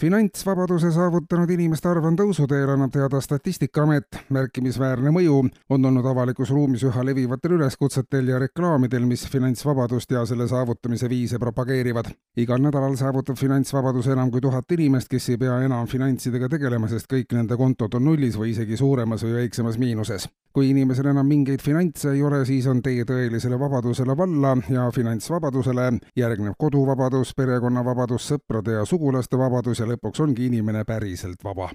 finantsvabaduse saavutanud inimeste arv on tõusuteel, annab teada Statistikaamet. märkimisväärne mõju on olnud avalikus ruumis üha levivatel üleskutsetel ja reklaamidel, mis finantsvabadust ja selle saavutamise viise propageerivad. igal nädalal saavutab finantsvabaduse enam kui tuhat inimest, kes ei pea enam finantsidega tegelema, sest kõik nende kontod on nullis või isegi suuremas või väiksemas miinuses kui inimesel enam mingeid finantse ei ole, siis on tee tõelisele vabadusele valla ja finantsvabadusele. Järgneb koduvabadus, perekonnavabadus, sõprade ja sugulaste vabadus ja lõpuks ongi inimene päriselt vaba.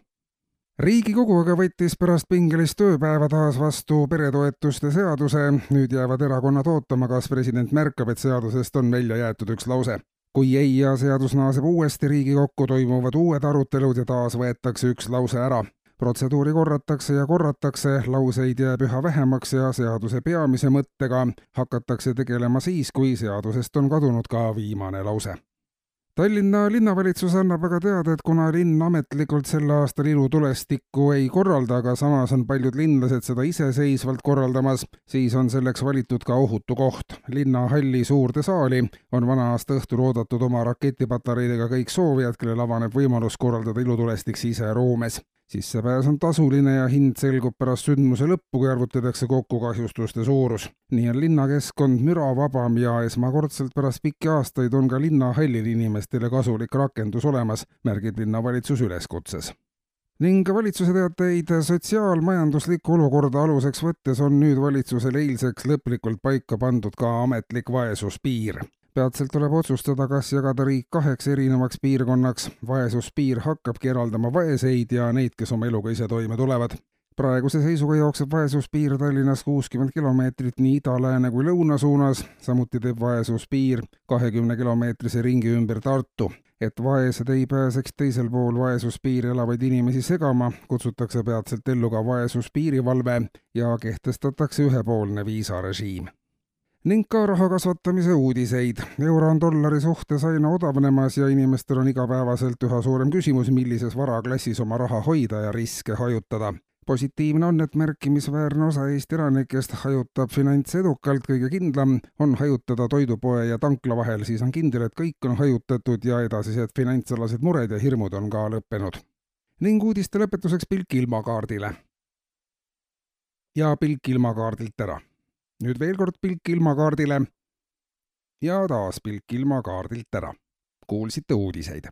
Riigikogu aga võttis pärast pingelist tööpäeva taas vastu peretoetuste seaduse, nüüd jäävad erakonnad ootama, kas president märkab, et seadusest on välja jäetud üks lause. kui ei ja seadus naaseb uuesti Riigikokku, toimuvad uued arutelud ja taas võetakse üks lause ära protseduuri korratakse ja korratakse, lauseid jääb üha vähemaks ja seaduse peamise mõttega hakatakse tegelema siis, kui seadusest on kadunud ka viimane lause. Tallinna linnavalitsus annab aga teada, et kuna linn ametlikult sel aastal ilutulestikku ei korralda, aga samas on paljud linlased seda iseseisvalt korraldamas, siis on selleks valitud ka ohutu koht. linnahalli suurde saali on vana-aasta õhtul oodatud oma raketipatareidega kõik soovijad, kellel avaneb võimalus korraldada ilutulestik siseroomes sissepääs on tasuline ja hind selgub pärast sündmuse lõppu, kui arvutatakse kokku kahjustuste suurus. nii on linnakeskkond müravabam ja esmakordselt pärast pikki aastaid on ka linnahallil inimestele kasulik rakendus olemas, märgib linnavalitsus üleskutses ning valitsuse teateid sotsiaalmajanduslikku olukorda aluseks võttes on nüüd valitsusel eilseks lõplikult paika pandud ka ametlik vaesuspiir peatselt tuleb otsustada, kas jagada riik kaheks erinevaks piirkonnaks. vaesuspiir hakkabki eraldama vaeseid ja neid, kes oma eluga ise toime tulevad. praeguse seisuga jookseb vaesuspiir Tallinnas kuuskümmend kilomeetrit nii ida, lääne kui lõuna suunas, samuti teeb vaesuspiir kahekümne kilomeetrise ringi ümber Tartu. et vaesed ei pääseks teisel pool vaesuspiiri elavaid inimesi segama, kutsutakse peatselt ellu ka vaesuspiirivalve ja kehtestatakse ühepoolne viisarežiim ning ka raha kasvatamise uudiseid. euro on dollari suhtes aina odavnemas ja inimestel on igapäevaselt üha suurem küsimus, millises varaklassis oma raha hoida ja riske hajutada. positiivne on, et märkimisväärne osa Eesti elanikest hajutab finantse edukalt, kõige kindlam on hajutada toidupoe ja tankla vahel, siis on kindel, et kõik on hajutatud ja edasised finantsalased mured ja hirmud on ka lõppenud. ning uudiste lõpetuseks pilk ilmakaardile. ja pilk ilmakaardilt ära nüüd veel kord pilk ilmakaardile ja taas pilk ilmakaardilt ära. kuulsite uudiseid